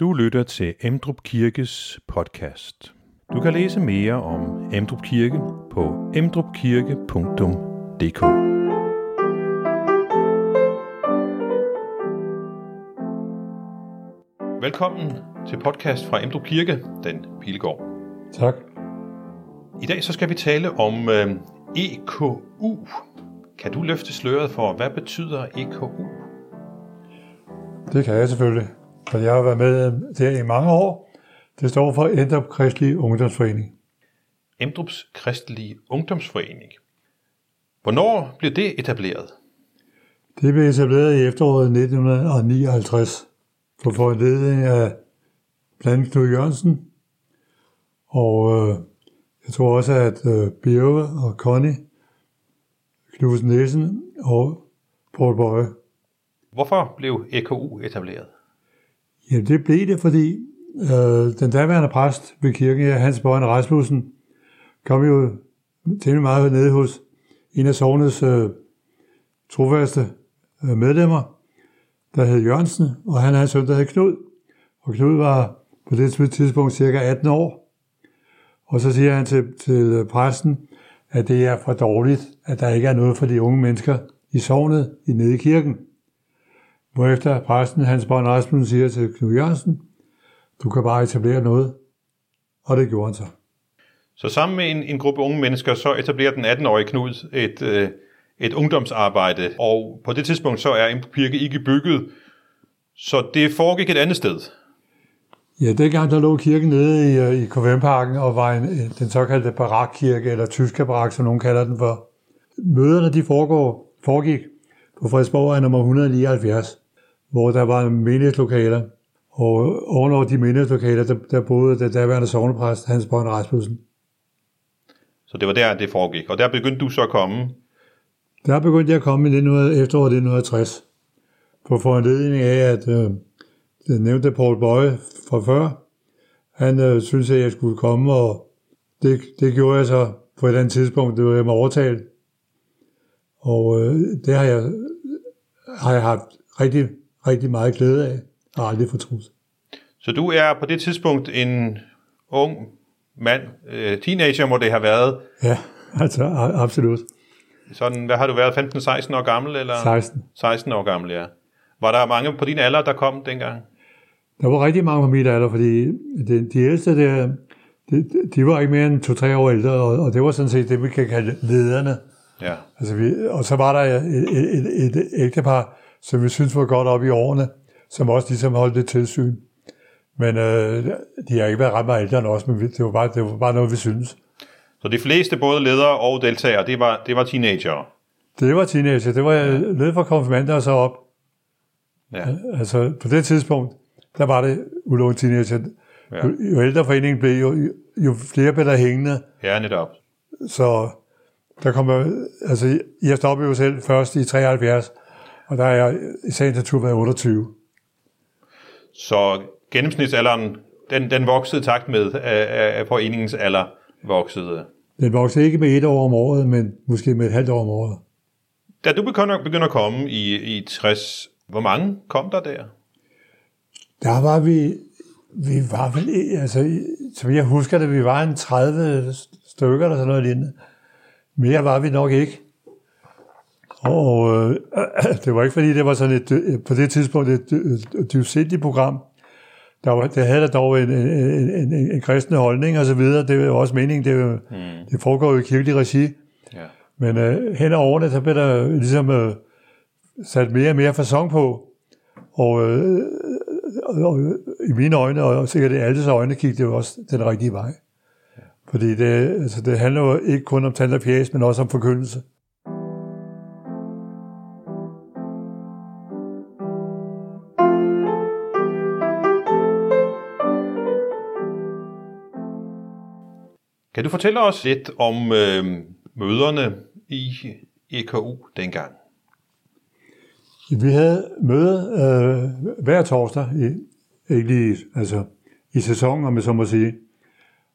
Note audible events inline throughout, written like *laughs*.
Du lytter til Emdrup Kirkes podcast. Du kan læse mere om Emdrup Kirke på emdrupkirke.dk. Velkommen til podcast fra Emdrup Kirke, den Pilgård. Tak. I dag så skal vi tale om øh, EKU. Kan du løfte sløret for, hvad betyder EKU? Det kan jeg selvfølgelig, for jeg har været med der i mange år. Det står for Endrup Kristelig Ungdomsforening. Emdrups Kristelige Ungdomsforening. Hvornår blev det etableret? Det blev etableret i efteråret 1959 på foranledning af blandt Knud Jørgensen. Og øh, jeg tror også, at øh, Birge og Connie, Knudsen Nielsen og Paul Bøje. Hvorfor blev EKU etableret? Ja, det blev det, fordi øh, den daværende præst ved kirken her, Hans Bøjne Rasmussen, kom jo temmelig meget nede hos en af sovnets øh, trofaste øh, medlemmer, der hed Jørgensen, og han havde en søn, der hed Knud. Og Knud var på det tidspunkt cirka 18 år. Og så siger han til, til øh, præsten, at det er for dårligt, at der ikke er noget for de unge mennesker i sovnet i nede i kirken. Hvorefter præsten Hans Born Rasmussen siger til Knud Jørgensen, du kan bare etablere noget. Og det gjorde han så. Så sammen med en, en gruppe unge mennesker, så etablerer den 18-årige Knud et, øh, et ungdomsarbejde, og på det tidspunkt så er en kirke ikke bygget, så det foregik et andet sted. Ja, dengang der lå kirken nede i, øh, i KVM-parken og var en, den såkaldte barakkirke, eller tyske barak, som nogen kalder den for. Møderne de foregår, foregik på Frederiksborg er nummer 179, hvor der var menighedslokaler, og ovenover de menighedslokaler, der, der boede der daværende sovnepræst Hans Born Rasmussen. Så det var der, det foregik. Og der begyndte du så at komme? Der begyndte jeg at komme i 1900, efteråret 1960, på foranledning af, at øh, den nævnte Paul Bøje fra før, han øh, syntes, at jeg skulle komme, og det, det gjorde jeg så på et andet tidspunkt, det var jeg med overtalt. Og øh, det har jeg, har jeg haft rigtig, rigtig meget glæde af, og aldrig fortrudt. Så du er på det tidspunkt en ung mand, øh, teenager må det have været. Ja, *laughs* altså absolut. Sådan, hvad har du været, 15-16 år gammel? Eller? 16. 16 år gammel, ja. Var der mange på din alder, der kom dengang? Der var rigtig mange på min alder, fordi de, de ældste der, de, de var ikke mere end to-tre år ældre, og, og det var sådan set det, vi kan kalde lederne. Ja. Altså vi, og så var der et, et, et, et ægtepar, som vi synes var godt op i årene, som også ligesom holdt det tilsyn. Men øh, de har ikke været ret meget ældre end os, men det var, bare, det var bare noget, vi synes. Så de fleste, både ledere og deltagere, det var, det var teenager? Det var teenager. Det var ja. led fra konfirmander og så op. Ja. Altså på det tidspunkt, der var det ulovligt teenager. Ja. Jo, jo ældre foreningen blev, jo, jo flere blev der hængende. Ja, netop. Så der kommer, altså jeg stoppede jo selv først i 73, og der er jeg i sagens natur været 28. Så gennemsnitsalderen, den, den voksede takt med, at foreningens alder voksede? Den voksede ikke med et år om året, men måske med et halvt år om året. Da du begynder, begynder at komme i, i 60, hvor mange kom der der? Der var vi, vi var vel, altså, som jeg husker det, vi var en 30 stykker eller sådan noget lignende. Mere var vi nok ikke. Og øh, *clears throat* det var ikke fordi, det var sådan et, på det tidspunkt et, et dybsindigt program. Der, var, der havde der dog en, en, en, en, kristne holdning og så videre. Det var også meningen, det, mm. det foregår jo i kirkelig regi. Ja. Men øh, hen over årene, så blev der ligesom øh, sat mere og mere fasong på. Og, øh, og, og i mine øjne, og sikkert i alles øjne, gik det jo også den rigtige vej. Ja. Fordi det, altså, det handler jo ikke kun om tand og pjæs, men også om forkyndelse. Kan du fortælle os lidt om øh, møderne i EKU dengang? Vi havde møde øh, hver torsdag, i, ikke lige altså, i sæsonen, om jeg så må sige.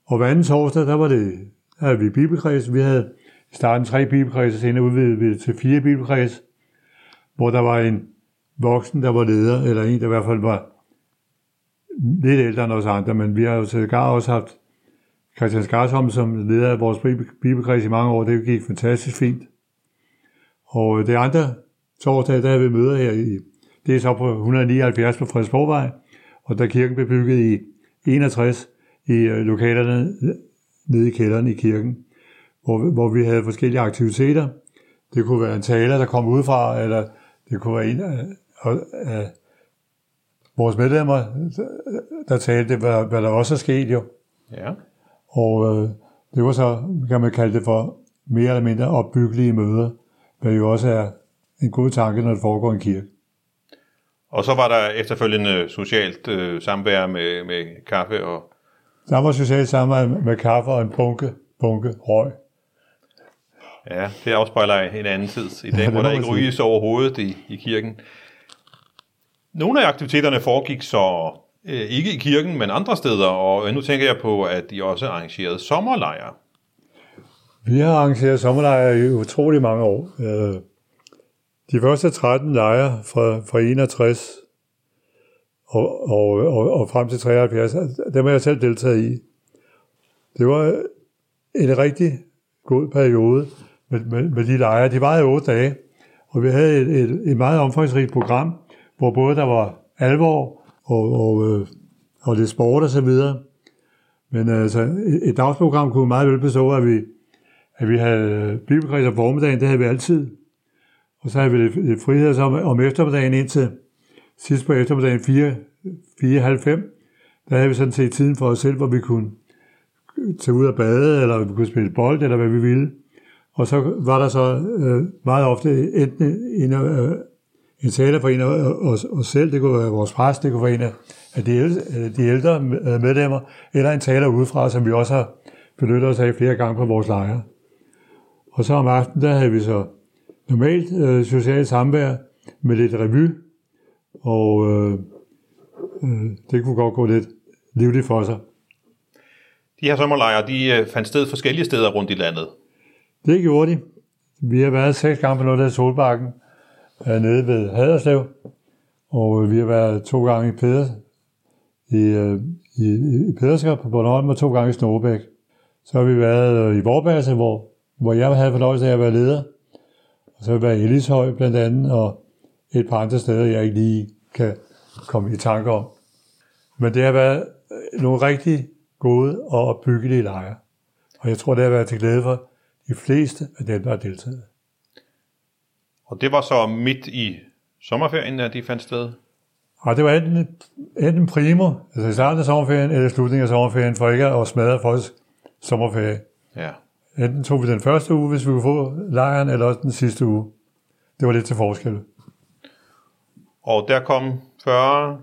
Og hver anden torsdag, der var det, der havde vi bibelkreds. Vi havde i starten tre bibelkreds, og senere udvidede vi til fire bibelkreds, hvor der var en voksen, der var leder, eller en, der i hvert fald var lidt ældre end os andre, men vi har jo til gar også haft Christian Skarsholm som leder af vores bibelkreds i mange år. Det gik fantastisk fint. Og det andre torsdag, der er vi møder her i, det er så på 179 på Frederiksborgvej, og da kirken blev bygget i 61 i lokalerne nede i kælderen i kirken, hvor, hvor vi havde forskellige aktiviteter. Det kunne være en taler, der kom udefra, eller det kunne være en af, af vores medlemmer, der talte, hvad, hvad der også er sket jo. Ja. Og øh, det var så, kan man kalde det for, mere eller mindre opbyggelige møder, hvad jo også er en god tanke, når det foregår i en kirke. Og så var der efterfølgende socialt øh, samvær med, med kaffe og... Der var socialt samvær med kaffe og en bunke, bunke røg. Ja, det afspejler en anden tid. I dag, ja, hvor der ikke ryges overhovedet i, i kirken. Nogle af aktiviteterne foregik så øh, ikke i kirken, men andre steder, og nu tænker jeg på, at de også arrangerede sommerlejre. Vi har arrangeret sommerlejre i utrolig mange år. Øh, de første 13 lejre fra, fra 61 og, og, og, og frem til 73, dem har jeg selv deltaget i. Det var en rigtig god periode med, med, med de lejre. De var 8 dage, og vi havde et, et, et meget omfangsrigt program, hvor både der var alvor og, og, øh, og lidt sport og så videre. Men altså, et, dagsprogram kunne meget vel bestå, at vi, at vi havde bibelkreds om formiddagen, det havde vi altid. Og så havde vi lidt, lidt frihed så om, om eftermiddagen indtil sidst på eftermiddagen 4, 4.30. Der havde vi sådan set tiden for os selv, hvor vi kunne tage ud og bade, eller vi kunne spille bold, eller hvad vi ville. Og så var der så øh, meget ofte enten en, øh, en taler for en af os, os selv, det kunne være vores præst, det kunne være en af de, ældre, de ældre medlemmer, eller en taler udefra, som vi også har benyttet os af flere gange på vores lejre. Og så om aftenen, der havde vi så normalt øh, socialt samvær med lidt revy, og øh, øh, det kunne godt gå lidt livligt for sig. De her sommerlejre, de øh, fandt sted forskellige steder rundt i landet. Det gjorde de. Vi har været seks gange på noget af Solbakken, nede ved Haderslev, og øh, vi har været to gange i Peders, øh, i, i, i Pederskab på Bornholm og to gange i Snorbæk. Så har vi været øh, i Vorbasse, hvor, hvor jeg havde fornøjelse af at være leder. Og så har vi været i Elishøj blandt andet, og et par andre steder, jeg ikke lige kan komme i tanke om. Men det har været nogle rigtig gode og opbyggelige lejre. Og jeg tror, det har været til glæde for de fleste af dem, der har deltaget. Og det var så midt i sommerferien, at de fandt sted? Og det var enten, enten primo, altså i starten af sommerferien, eller slutningen af sommerferien, for ikke at smadre folks sommerferie. Ja. Enten tog vi den første uge, hvis vi kunne få lejren, eller også den sidste uge. Det var lidt til forskel. Og der kom 40?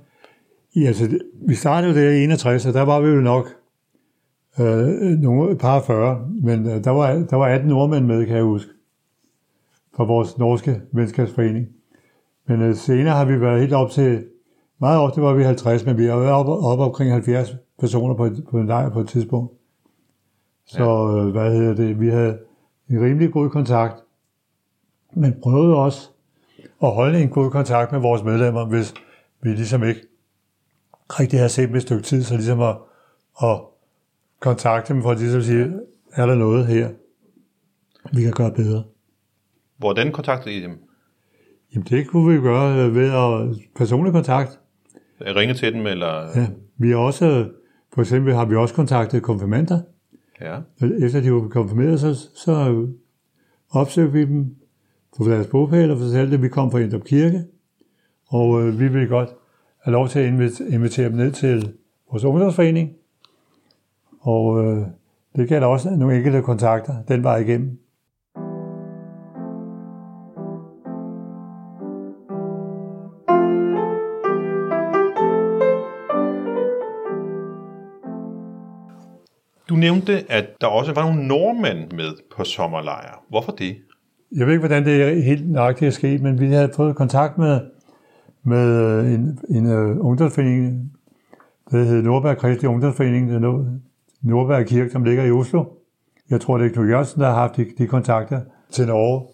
Ja, altså, vi startede der i 61, og der var vi jo nok øh, nogle, et par 40, men øh, der, var, der var 18 nordmænd med, kan jeg huske, fra vores norske venskabsforening. Men øh, senere har vi været helt op til, meget ofte var vi 50, men vi har været op, op omkring 70 personer på, på en lejr på et tidspunkt. Så øh, hvad hedder det, vi havde en rimelig god kontakt, men prøvede også at holde en god kontakt med vores medlemmer, hvis vi ligesom ikke rigtig har set dem et stykke tid, så ligesom at, at kontakte dem for at ligesom sige, er der noget her, vi kan gøre bedre. Hvordan kontaktede I dem? Jamen det kunne vi gøre øh, ved at personlig kontakt. Ringe til dem, eller? Ja, vi har også, for eksempel har vi også kontaktet konfirmander. Ja. Efter de var konfirmeret, så, så opsøgte vi dem på deres bogpæl og fortalte, at vi kom fra Indrup Kirke, og øh, vi ville godt have lov til at invitere, invitere dem ned til vores ungdomsforening. Og øh, det gav der også nogle enkelte kontakter den vej igennem. Nævnte, at der også var nogle nordmænd med på sommerlejr. Hvorfor det? Jeg ved ikke, hvordan det er helt nøjagtigt er sket, men vi havde fået kontakt med, med øh, en, en uh, ungdomsforening, der hedder Nordberg Kristi Ungdomsforening, der er Nordberg Kirke, som ligger i Oslo. Jeg tror, det er Knud Jørgensen, der har haft de, de kontakter til Norge.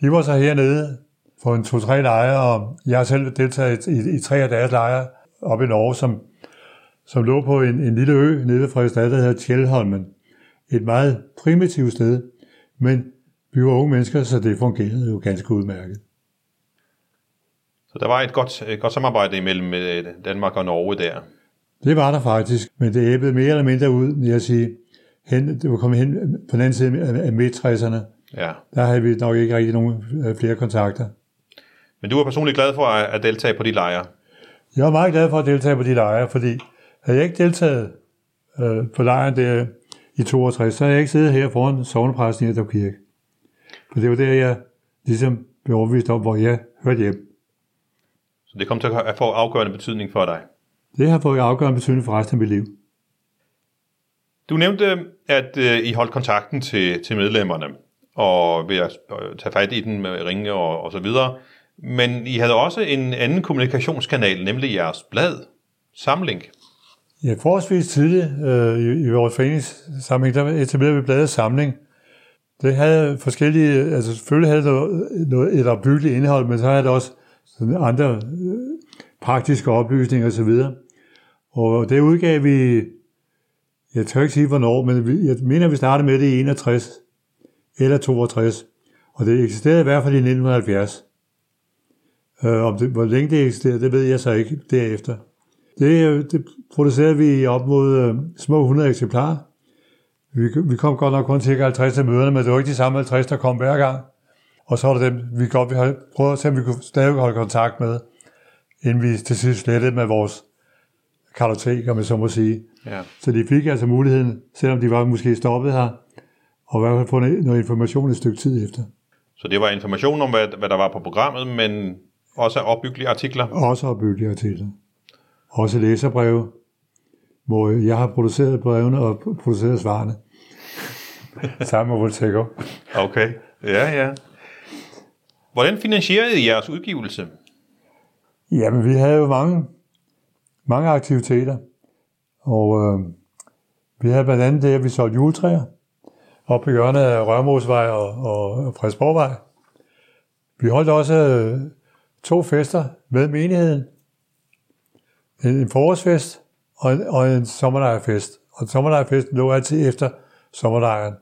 De var så hernede for en to-tre lejre, og jeg har selv deltaget i, i, i tre af deres lejre op i Norge, som, som lå på en, en lille ø nede ved Frederiksstad, der hedder Tjælholmen. Et meget primitivt sted, men vi var unge mennesker, så det fungerede jo ganske udmærket. Så der var et godt, et godt samarbejde imellem øh, Danmark og Norge der. Det var der faktisk, men det æbbede mere eller mindre ud, vil jeg sige. Hen, det var kommet hen på den anden side af midt-60'erne. Ja. Der havde vi nok ikke rigtig nogen øh, flere kontakter. Men du var personligt glad for at, at deltage på de lejre? Jeg var meget glad for at deltage på de lejre, fordi havde jeg ikke deltaget øh, på lejren der i 62, så havde jeg ikke siddet her foran sovnepræsten i Edrup Kirke. For det var der, jeg ligesom blev overbevist om, hvor jeg hørte hjem. Så det kom til at få afgørende betydning for dig? Det har fået afgørende betydning for resten af mit liv. Du nævnte, at øh, I holdt kontakten til, til medlemmerne, og ved at øh, tage fat i den med ringe og, og så videre. Men I havde også en anden kommunikationskanal, nemlig jeres blad, Samling. Ja, forholdsvis tidligt øh, i, i vores foreningssamling, der etablerede vi bladet Samling. Det havde forskellige, altså selvfølgelig havde det noget, et opbyggeligt indhold, men så havde det også sådan andre øh, praktiske oplysninger osv. Og det udgav vi, jeg tør ikke sige hvornår, men jeg mener, vi startede med det i 61 eller 62. Og det eksisterede i hvert fald i 1970. Øh, om det, hvor længe det eksisterede, det ved jeg så ikke derefter. Det, det producerede vi op mod øh, små 100 eksemplarer. Vi, vi kom godt nok kun til 50 til møderne, men det var ikke de samme 50, der kom hver gang. Og så var det dem, vi godt vi havde prøvet at se, om vi kunne stadig holde kontakt med, inden vi til sidst slettede med vores kartotek, om jeg så må sige. Ja. Så de fik altså muligheden, selvom de var måske stoppet her, og i hvert fald få noget information et stykke tid efter. Så det var information om, hvad, hvad der var på programmet, men også opbyggelige artikler? Også opbyggelige artikler. Også læserbreve, hvor jeg har produceret brevene og produceret svarene. *laughs* Sammen med Voltaire. Okay, ja, ja. Hvordan finansierede I jeres udgivelse? Jamen, vi havde jo mange, mange aktiviteter. Og øh, vi havde blandt andet det, at vi solgte juletræer op på hjørnet af Rørmosvej og, og Frederiksborgvej. Vi holdt også øh, to fester med menigheden. En, en forårsfest og en, og en sommerlejrfest. Og sommerlejrfesten lå altid efter sommerlejren,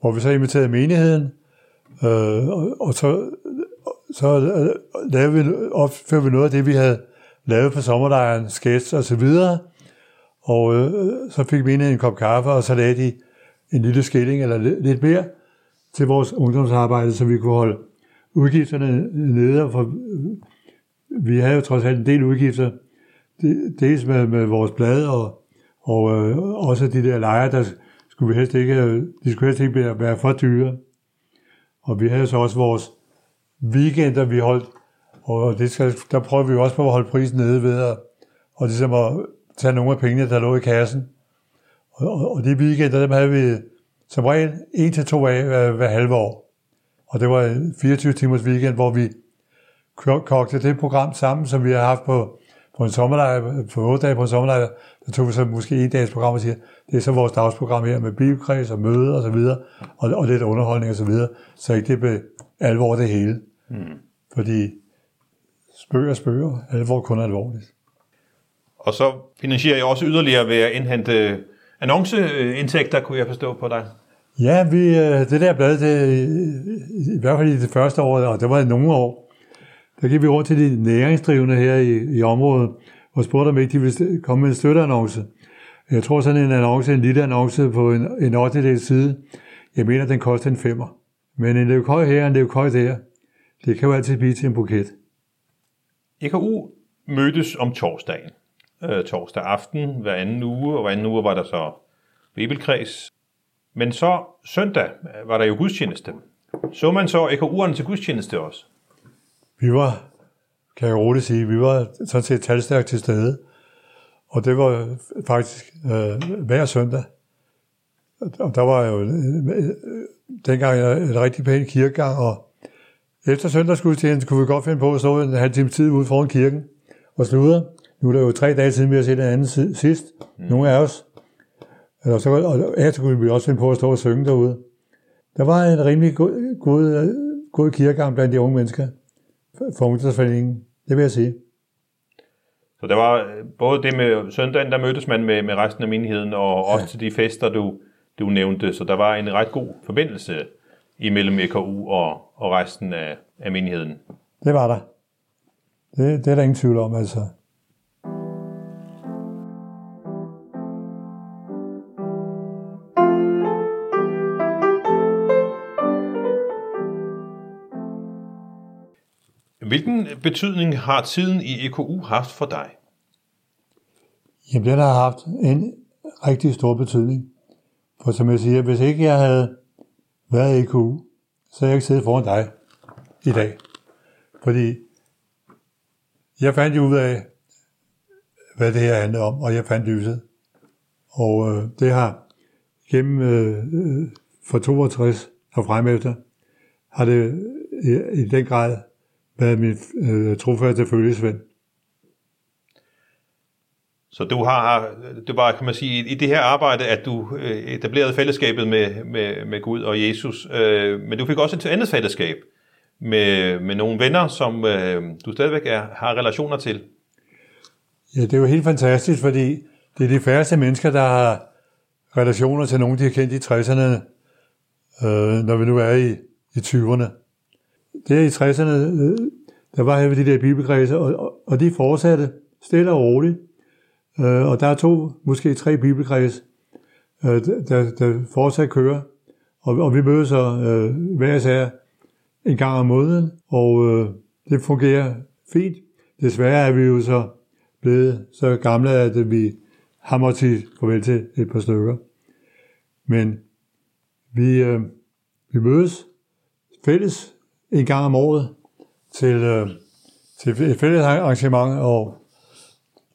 hvor vi så inviterede menigheden, øh, og, og så, så øh, lavede vi, opførte vi noget af det, vi havde lavet på sommerlejren, sketch og så videre, og øh, så fik menigheden en kop kaffe, og så lagde de en lille skilling eller lidt mere til vores ungdomsarbejde, så vi kunne holde udgifterne nede, for øh, vi havde jo trods alt en del udgifter, dels med, med vores blad, og, og øh, også de der lejre, der skulle vi helst ikke, øh, de skulle helst ikke være, være for dyre. Og vi havde så også vores weekender, vi holdt, og det skal, der prøver vi også på at holde prisen nede ved at, og ligesom at tage nogle af pengene, der lå i kassen. Og, og, og de weekender, dem havde vi som regel en til to af hver, hver halve år. Og det var en 24 timers weekend, hvor vi kogte det program sammen, som vi har haft på, på en sommerlejr, på otte dage på en sommerlejr, der tog vi så måske en dags program og siger, det er så vores dagsprogram her med bibelkreds og møder og så videre, og, og lidt underholdning og så videre, så ikke det blev alvor det hele. Mm. Fordi spøger spøger, alvor kun er alvorligt. Og så finansierer I også yderligere ved at indhente annonceindtægter, kunne jeg forstå på dig. Ja, vi, øh, det der blad, det, i hvert fald i det første år, og det var i nogle år, der gik vi over til de næringsdrivende her i, i området, og spurgte, om ikke de ville komme med en støtteannonce. Jeg tror sådan en annonce, en lille annonce på en, en 8. side, jeg mener, den koster en femmer. Men en levkøj her, en levkøj der, det kan jo altid blive til en buket. EKU mødtes om torsdagen. Øh, torsdag aften hver anden uge, og hver anden uge var der så bibelkreds. Men så søndag var der jo gudstjeneste. Så man så EKU'erne til gudstjeneste også? Vi var, kan jeg roligt sige, vi var sådan set talstærkt til stede. Og det var faktisk øh, hver søndag. Og der var jo øh, dengang en rigtig pæn kirkegang, og efter søndagsgudstjenesten kunne vi godt finde på at stå en halv time tid ude foran kirken og slutte. Nu er det jo tre dage siden, vi har set den anden sidst. Mm. Nogle af os. Og så og efter kunne vi også finde på at stå og synge derude. Der var en rimelig god, god, god kirkegang blandt de unge mennesker for ungdomsforeningen. Det vil jeg sige. Så der var øh, både det med søndagen, der mødtes man med, med resten af menigheden, og også til de fester, du, du nævnte. Så der var en ret god forbindelse imellem EKU og, og resten af, af menigheden. Det var der. Det, det er der ingen tvivl om, altså. Hvilken betydning har tiden i EKU haft for dig? Jamen, den har haft en rigtig stor betydning. For som jeg siger, hvis ikke jeg havde været i EKU, så havde jeg ikke siddet foran dig i dag. Fordi jeg fandt jo ud af, hvad det her handler om, og jeg fandt lyset. Og øh, det har gennem øh, øh for 62 og frem efter, har det i, i den grad været min øh, trofaste følgesvend. Så du har, det var, kan man sige, i det her arbejde, at du øh, etablerede fællesskabet med, med, med Gud og Jesus, øh, men du fik også et andet fællesskab med, med nogle venner, som øh, du stadigvæk er, har relationer til. Ja, det er jo helt fantastisk, fordi det er de færreste mennesker, der har relationer til nogen, de har kendt i 60'erne, øh, når vi nu er i, i 20'erne. Det i 60'erne, øh, der var her de der bibelkredse, og, og de fortsatte stille og roligt. Øh, og der er to, måske tre bibelkreds, øh, der, der fortsat kører. Og, og vi mødes så øh, hver især en gang om måneden, og øh, det fungerer fint. Desværre er vi jo så blevet så gamle, at vi har måttet sige farvel til et par stykker. Men vi, øh, vi mødes fælles en gang om året til, øh, til et fælles arrangement, og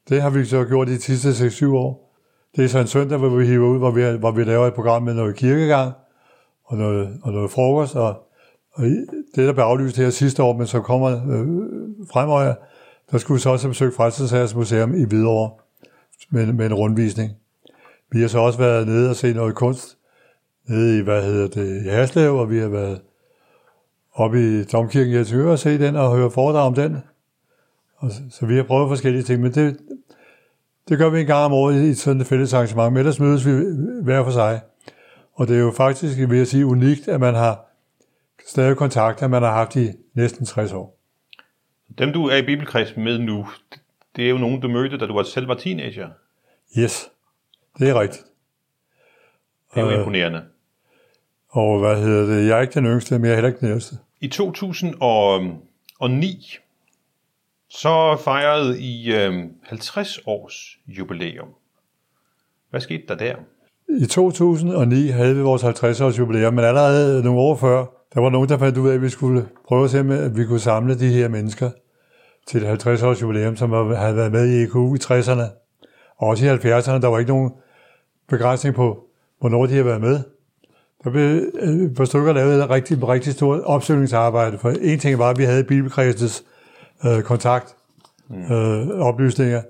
det har vi så gjort de sidste 6-7 år. Det er så en søndag, hvor vi hiver ud, hvor vi, hvor vi laver et program med noget kirkegang og noget, og noget frokost, og, og det, der blev aflyst her sidste år, men så kommer øh, fremover, der skulle vi så også besøge Frelsesherres Museum i Hvidovre med, med en rundvisning. Vi har så også været nede og set noget kunst nede i, hvad hedder det, i Haslev, og vi har været oppe i Domkirken i Helsingør og se den og høre foredrag om den. Og så, så vi har prøvet forskellige ting, men det, det gør vi en gang om året i sådan et fælles arrangement, men ellers mødes vi hver for sig. Og det er jo faktisk, vil jeg sige, unikt, at man har stadig kontakt, at man har haft i næsten 60 år. Dem, du er i bibelkreds med nu, det er jo nogen, du mødte, da du var selv var teenager. Yes, det er rigtigt. Det er jo imponerende. Og hvad hedder det? Jeg er ikke den yngste, men jeg er heller ikke den ældste. I 2009, så fejrede I øh, 50 års jubilæum. Hvad skete der der? I 2009 havde vi vores 50 års jubilæum, men allerede nogle år før, der var nogen, der fandt ud af, at vi skulle prøve at se, at vi kunne samle de her mennesker til et 50 års jubilæum, som havde været med i EKU i 60'erne. Og også i 70'erne, der var ikke nogen begrænsning på, hvornår de havde været med. Der blev et par stykker lavet et rigtig, rigtig stort opsøgningsarbejde, for en ting var, at vi havde bibelkredsets øh, kontakt, mm. øh, oplysninger.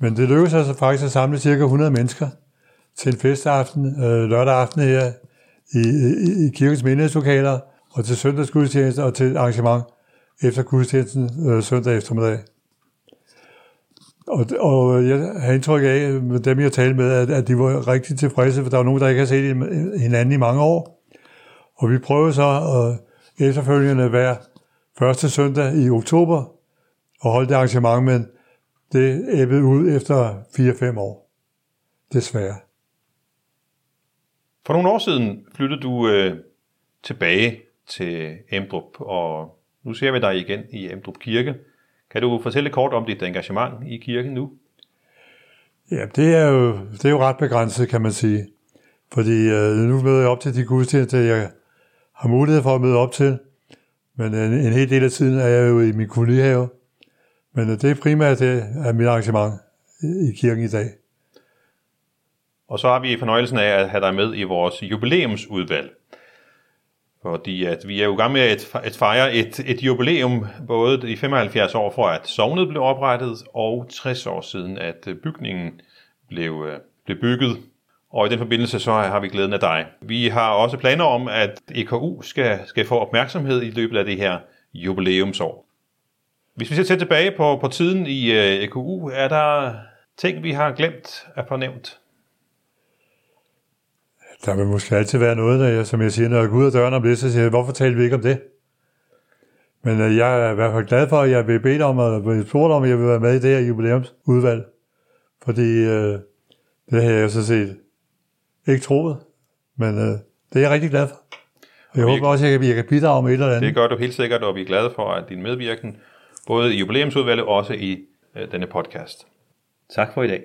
Men det lykkedes altså faktisk at samle cirka 100 mennesker til en festaften, øh, lørdag aften her i, i, i kirkens menighedslokaler, og til søndagsgudstjeneste og til arrangement efter gudstjenesten øh, søndag eftermiddag. Og, og jeg har indtryk af, med dem jeg talte med, at, at de var rigtig tilfredse, for der var nogen, der ikke har set hinanden i mange år. Og vi prøvede så at efterfølgende hver første søndag i oktober at holde det arrangement, men det æbbede ud efter 4-5 år. Desværre. For nogle år siden flyttede du øh, tilbage til Emdrup, og nu ser vi dig igen i Emdrup Kirke. Kan du fortælle kort om dit engagement i kirken nu? Ja, det er jo, det er jo ret begrænset, kan man sige. Fordi øh, nu møder jeg op til de gudstjenester, jeg har mulighed for at møde op til. Men en, en hel del af tiden er jeg jo i min kolonihave. Men øh, det er primært det er mit arrangement i kirken i dag. Og så har vi fornøjelsen af at have dig med i vores jubilæumsudvalg. Fordi at vi er jo gang med at, at fejre et, et jubilæum, både i 75 år for, at sovnet blev oprettet, og 60 år siden, at øh, bygningen blev, øh, blev bygget. Og i den forbindelse så har vi glæden af dig. Vi har også planer om, at EKU skal, skal få opmærksomhed i løbet af det her jubilæumsår. Hvis vi ser tilbage på, på tiden i øh, EKU, er der ting, vi har glemt at fornævnt? Der vil måske altid være noget, der, jeg, som jeg siger, når jeg går ud af døren om det, så siger jeg, hvorfor taler vi ikke om det? Men øh, jeg er i hvert fald glad for, at jeg vil bede om, at jeg spurgt om, at jeg vil være med i det her jubilæumsudvalg. Fordi øh, det har jeg så set ikke troet. Men øh, det er jeg rigtig glad for. Jeg håber også, at jeg kan, jeg kan bidrage med et eller andet. Det gør du helt sikkert, og vi er glade for at din medvirken, både i jubilæumsudvalget og også i øh, denne podcast. Tak for i dag.